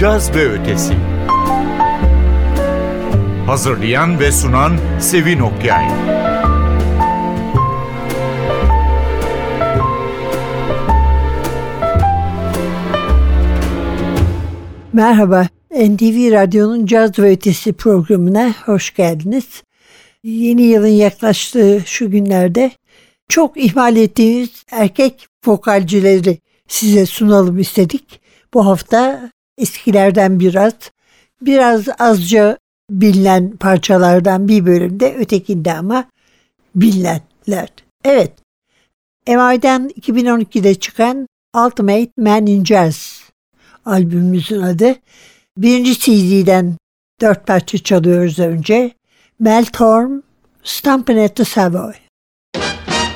Caz ve Ötesi Hazırlayan ve sunan Sevin Okyay Merhaba, NTV Radyo'nun Caz ve Ötesi programına hoş geldiniz. Yeni yılın yaklaştığı şu günlerde çok ihmal ettiğimiz erkek vokalcileri size sunalım istedik. Bu hafta eskilerden biraz, biraz azca bilinen parçalardan bir bölümde, ötekinde ama bilinenler. Evet, MI'den 2012'de çıkan Ultimate Man in Jazz albümümüzün adı. Birinci CD'den dört parça çalıyoruz önce. Mel Torm, Stompin' at the Savoy.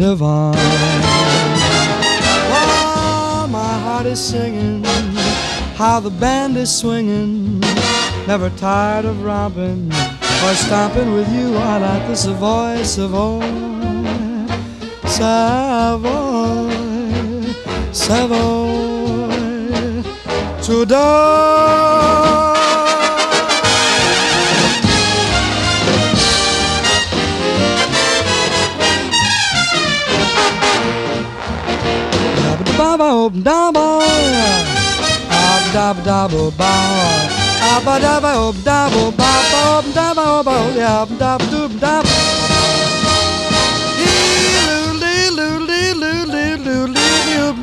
divine. While oh, my heart is singing, how the band is swinging, never tired of romping or stomping with you. I like the Savoy, Savoy, Savoy, Savoy to die. Baba, daba, ab dab dab ba, abba dabba ob dab ob ba ob dabba ob ab dab dub dab.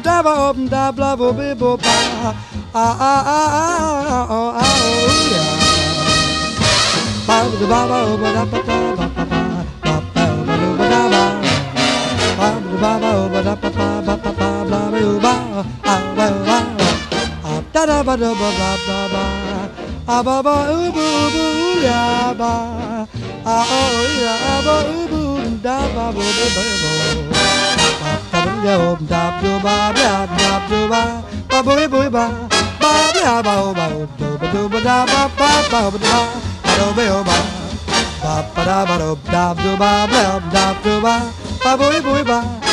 Dabba ob dab dab ob ob ba, ah ah ah ah ah ah yeah. Ba ba ba ba ba da ba da ba ba ba ba ba ba ba da ba. Ba ba ba ba da ba ba ba da da ba da ba ba ba ba ah ba ba oo boo boo ya ba ah oh ya ba oo boo da ba bo bo bo bo ba ba ya oh da do ba ba da do ba ba bo bo ba ba ba ba oh ba oh do ba do ba da ba ba ba ba da ba do ba oh ba ba ba da ba do da do ba ba da do ba ba bo bo da da da da da da da ba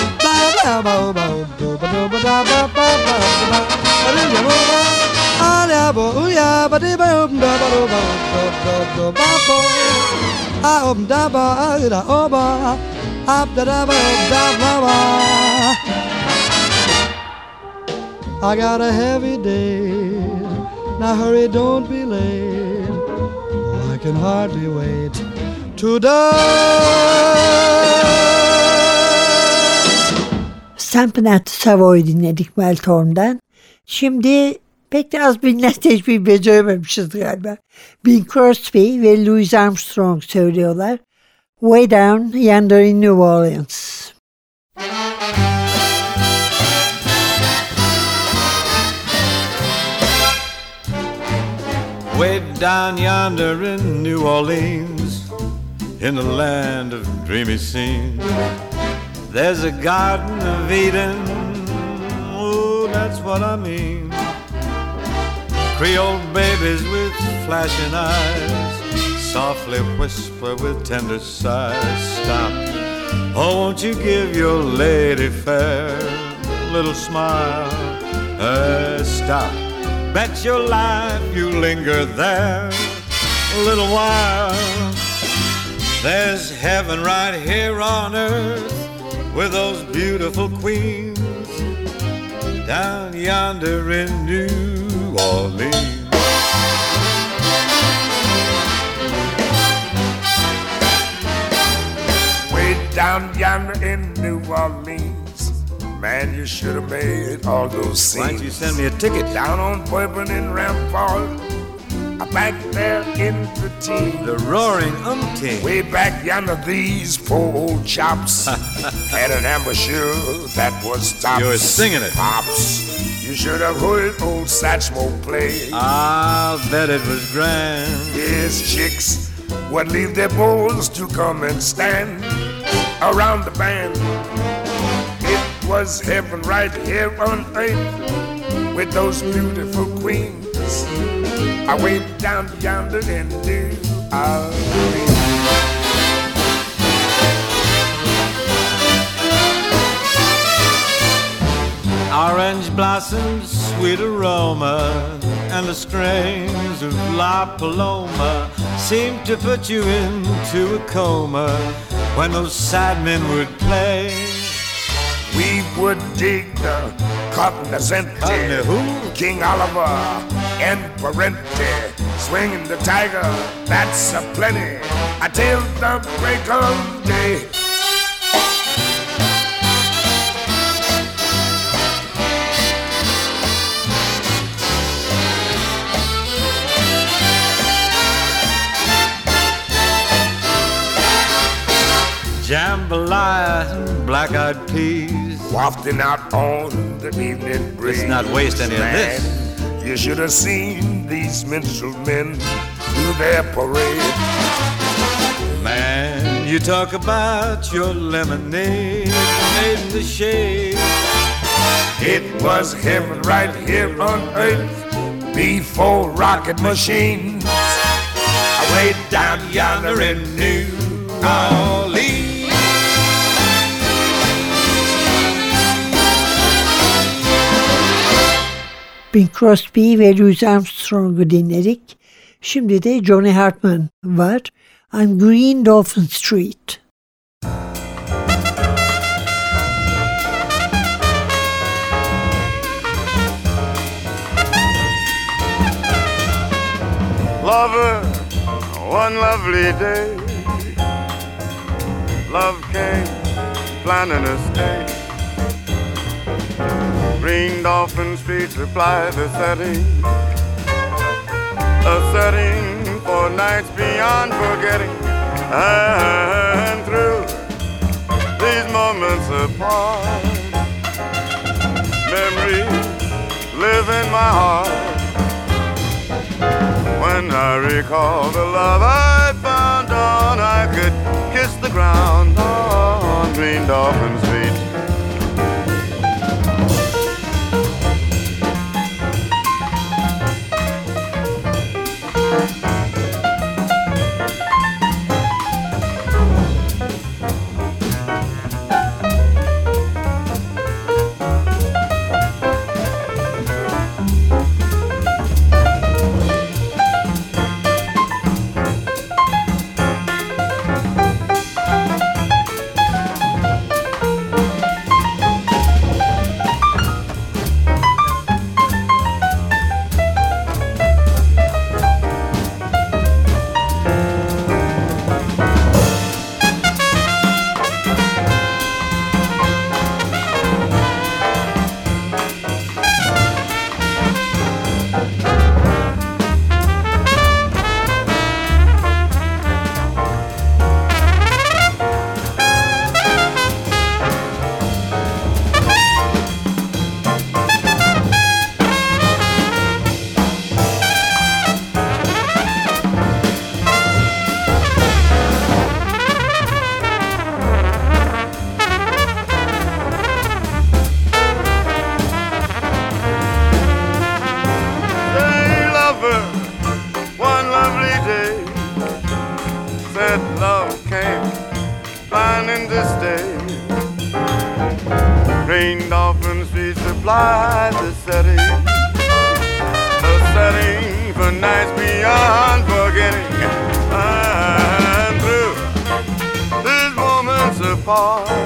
I got a heavy day. Now hurry, don't be late. Oh, I can hardly wait to die. Stampin' at the Savoy dinledik Mel Torm'dan. Şimdi pek de az bilinen teşbih becerememişiz galiba. Bing Crosby ve Louis Armstrong söylüyorlar. Way Down Yonder in New Orleans. Way down yonder in New Orleans, in the land of dreamy scenes, there's a Garden of Eden. Oh, that's what I mean. Creole babies with flashing eyes softly whisper with tender sighs. Stop. Oh, won't you give your lady fair a little smile? Uh, stop. Bet your life you linger there a little while. There's heaven right here on earth with those beautiful queens down yonder in New Orleans. Way down yonder in New Orleans. Man, you should have made all those scenes. Why don't you send me a ticket? Down on Bourbon and Rampart, back there in the teens. The roaring umpteen. Way back yonder, these four old chops had an embouchure that was tops. You were singing it. Pops, you should have heard old Satchmo play. I'll bet it was grand. His chicks would leave their bowls to come and stand around the band. It was heaven right here on earth with those beautiful queens. I went down yonder in New Orleans. Orange blossoms, sweet aroma, and the strains of La Paloma seem to put you into a coma when those sad men would play. We would dig the Cognoscente, Cognizant who? King Oliver, and Parenti, swinging the tiger, that's a plenty, until the break of day. Jambalaya and black-eyed peas. wafting out on the evening breeze. Let's not waste any of this. You should have seen these minstrel men do their parade. Man, you talk about your lemonade made in the shade. It was heaven right here on earth before rocket machines. I way down yonder in New Orleans. Bing Crosby ve Louis Armstrong'u dinledik. Şimdi de Johnny Hartman var. I'm Green Dolphin Street. Lover, one lovely day, love came, planning a stay. Green Dolphin Street supply the setting, a setting for nights beyond forgetting. And through these moments apart, memories live in my heart. When I recall the love I found on, I could kiss the ground on Green Dolphin Street. Apart,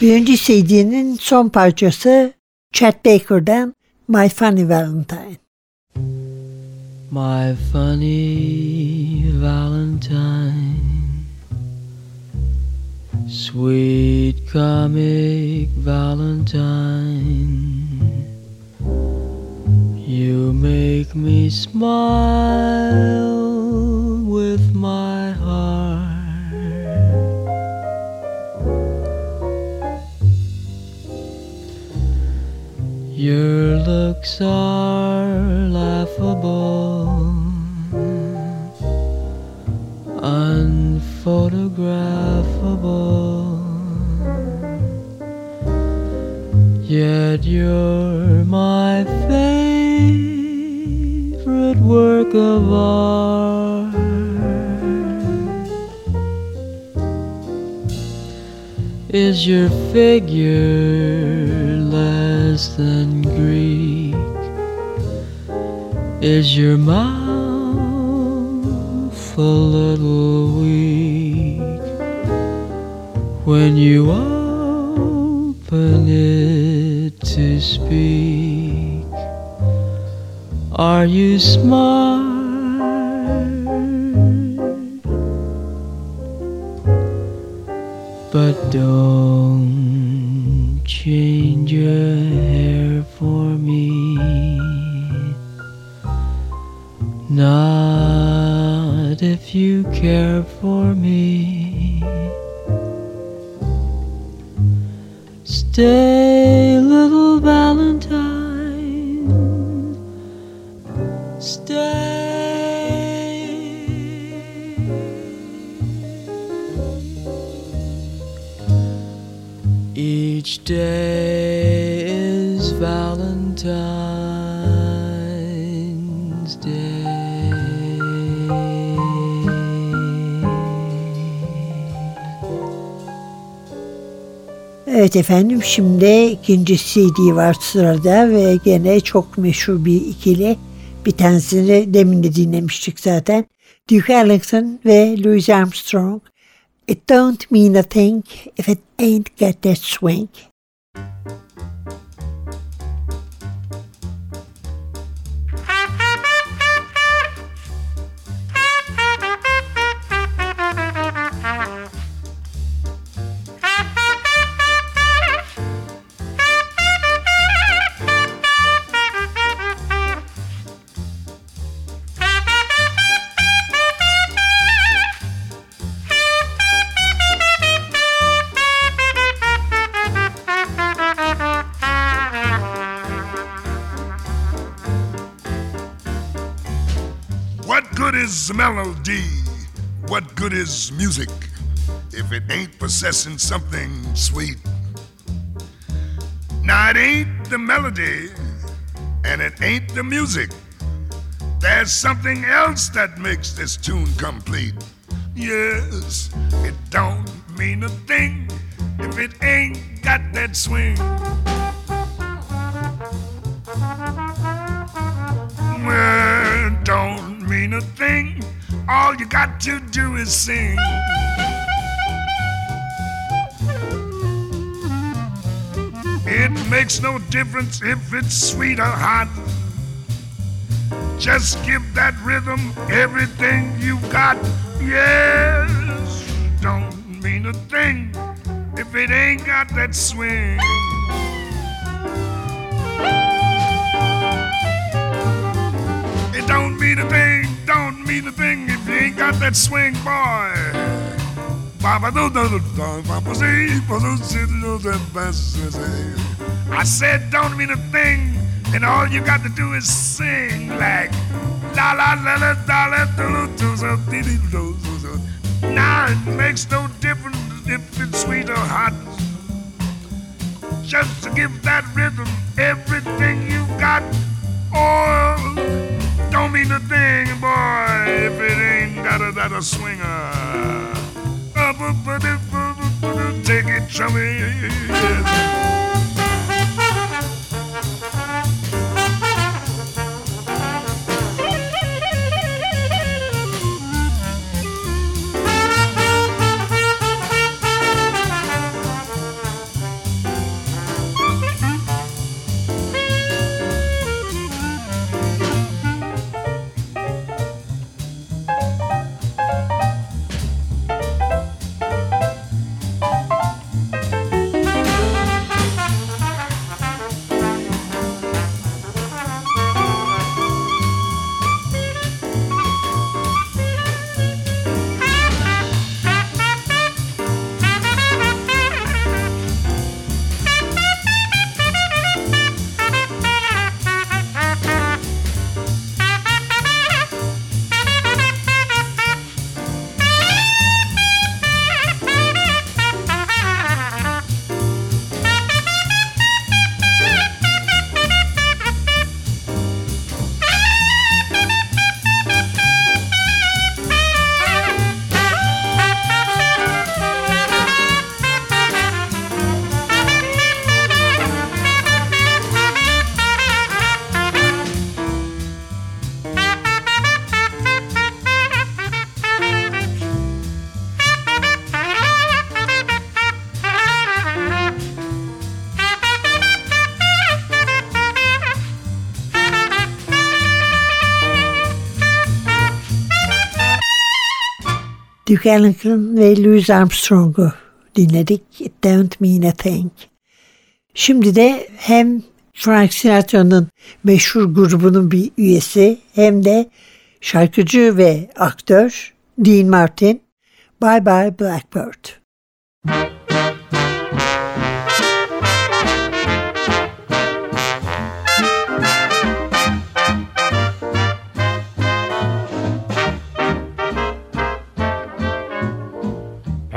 Birinci CD'nin son parçası Chet Baker'dan My Funny Valentine. My funny Valentine, sweet comic Valentine, you make me smile with my heart. Your looks are laughable, unphotographable. Yet you're my favorite work of art. Is your figure less than Greek? Is your mouth a little weak when you open it to speak? Are you smart? But don't change your hair for Evet efendim şimdi ikinci CD var sırada ve gene çok meşhur bir ikili. Bir tanesini demin de dinlemiştik zaten. Duke Ellington ve Louis Armstrong. It don't mean a thing if it ain't got that swing. Good is melody? What good is music if it ain't possessing something sweet? Now, it ain't the melody and it ain't the music. There's something else that makes this tune complete. Yes, it don't mean a thing if it ain't got that swing. All you got to do is sing. It makes no difference if it's sweet or hot. Just give that rhythm everything you've got. Yes, don't mean a thing if it ain't got that swing. It don't mean a thing, don't mean a thing if you ain't got that swing, boy. I said don't mean a thing, and all you got to do is sing like la la la la la la do do. Now it makes no difference if it's sweet or hot. Just to give that rhythm everything you got. A, swinger. Take it, chummy. Duke Ellington ve Louis Armstrong'u dinledik. It don't mean a thing. Şimdi de hem Frank Sinatra'nın meşhur grubunun bir üyesi hem de şarkıcı ve aktör Dean Martin Bye Bye Blackbird.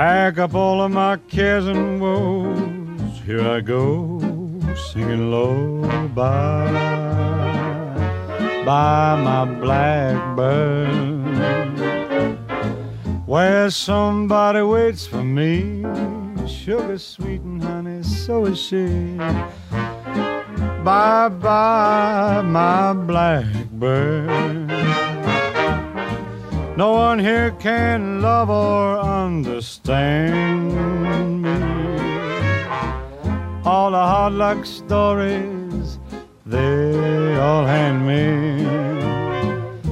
Pack up all of my cares and woes. Here I go, singing low. by, bye, my blackbird. Where somebody waits for me, sugar sweet and honey, so is she. Bye, bye, my blackbird. No one here can love or understand me. All the hard luck stories, they all hand me.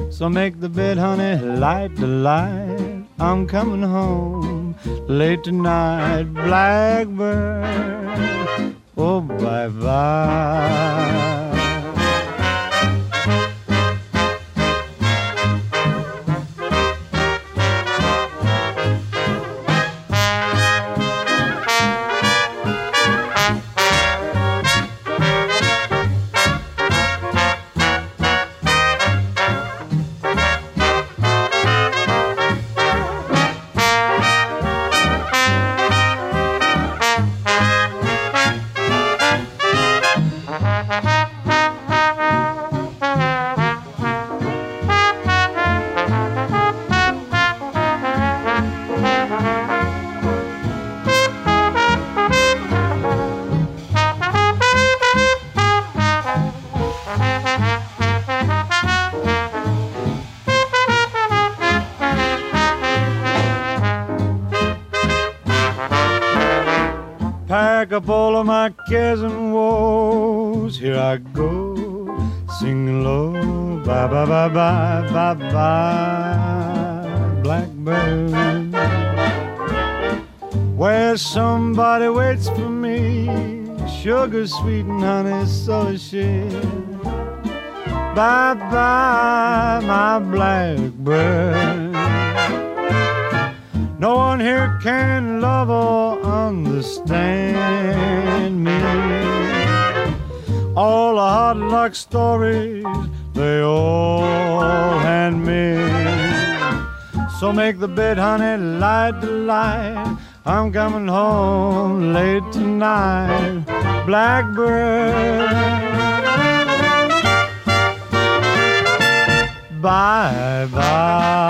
So make the bed, honey, light the light. I'm coming home late tonight, blackbird. Oh, bye bye. Cares and woes. Here I go, singing low. Bye, bye, bye, bye, bye, bye, blackbird. Where somebody waits for me, sugar sweet and honey, so is she. Bye, bye, my blackbird. No one here can love or understand luck stories, they all hand me. So make the bed, honey, light the light. I'm coming home late tonight, Blackbird. Bye bye.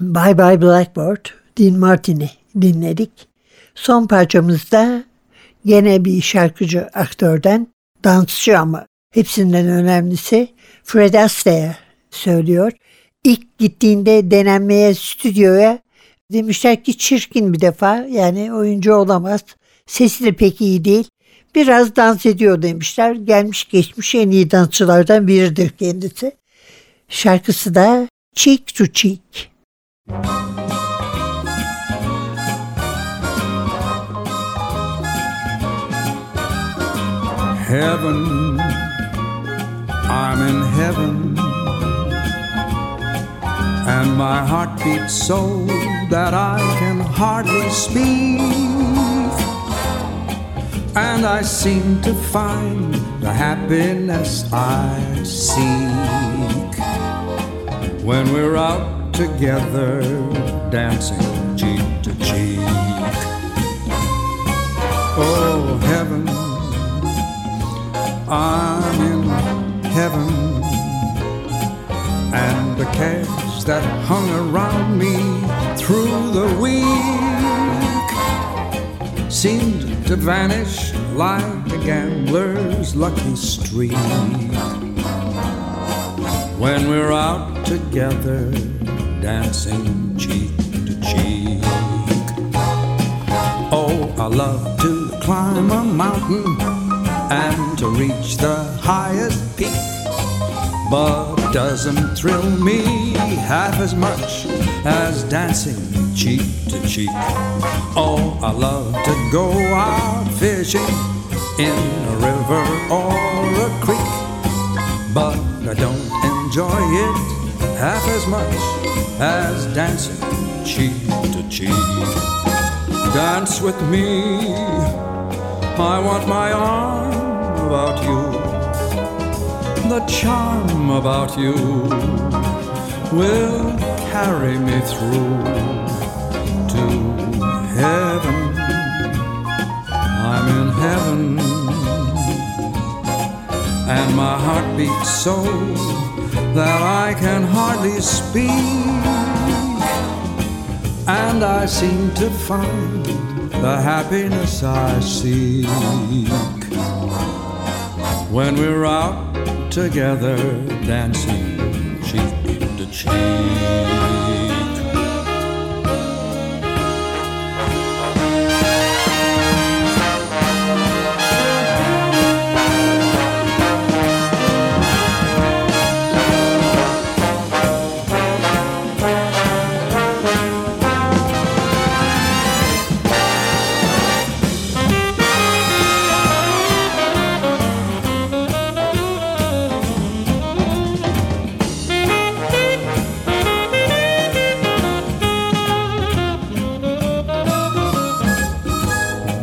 Bye Bye Blackbird, Dean Martin'i dinledik. Son parçamızda gene bir şarkıcı aktörden, dansçı ama hepsinden önemlisi Fred Astaire söylüyor. İlk gittiğinde denenmeye stüdyoya demişler ki çirkin bir defa yani oyuncu olamaz. Sesi de pek iyi değil. Biraz dans ediyor demişler. Gelmiş geçmiş en iyi dansçılardan biridir kendisi. Şarkısı da Cheek to Cheek. Heaven, I'm in heaven, and my heart beats so that I can hardly speak. And I seem to find the happiness I seek when we're out together dancing cheek to cheek. That hung around me through the week seemed to vanish like a gambler's lucky streak when we're out together dancing cheek to cheek. Oh, I love to climb a mountain and to reach the highest peak but doesn't thrill me half as much as dancing cheek to cheek. Oh, I love to go out fishing in a river or a creek, but I don't enjoy it half as much as dancing cheek to cheek. Dance with me, I want my arm about you. The charm about you will carry me through to heaven. I'm in heaven, and my heart beats so that I can hardly speak. And I seem to find the happiness I seek when we're out together dancing cheek to cheek.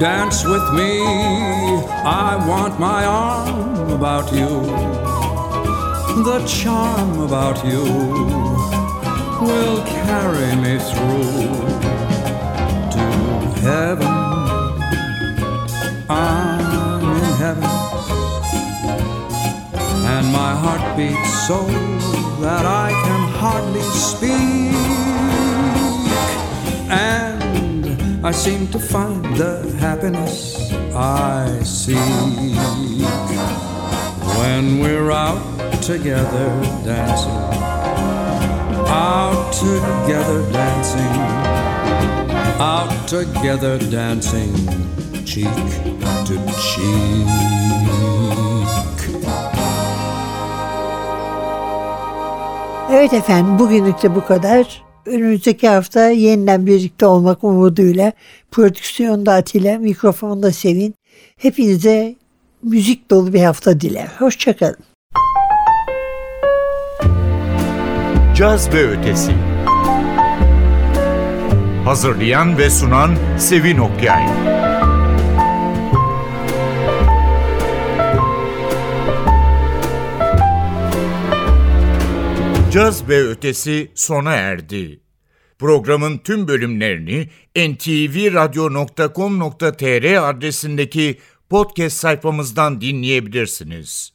Dance with me, I want my arm about you. The charm about you will carry me through to heaven. I'm in heaven, and my heart beats so that I can hardly speak. And I seem to find the happiness I seek when we're out together dancing, out together dancing, out together dancing, cheek to cheek. Evet efendim bugünlük de bu kadar. Önümüzdeki hafta yeniden birlikte olmak umuduyla prodüksiyonda Atilla, mikrofonda Sevin. Hepinize müzik dolu bir hafta diler. Hoşçakalın. Caz ve Ötesi Hazırlayan ve sunan Sevin Okyay Caz ve Ötesi sona erdi. Programın tüm bölümlerini ntvradio.com.tr adresindeki podcast sayfamızdan dinleyebilirsiniz.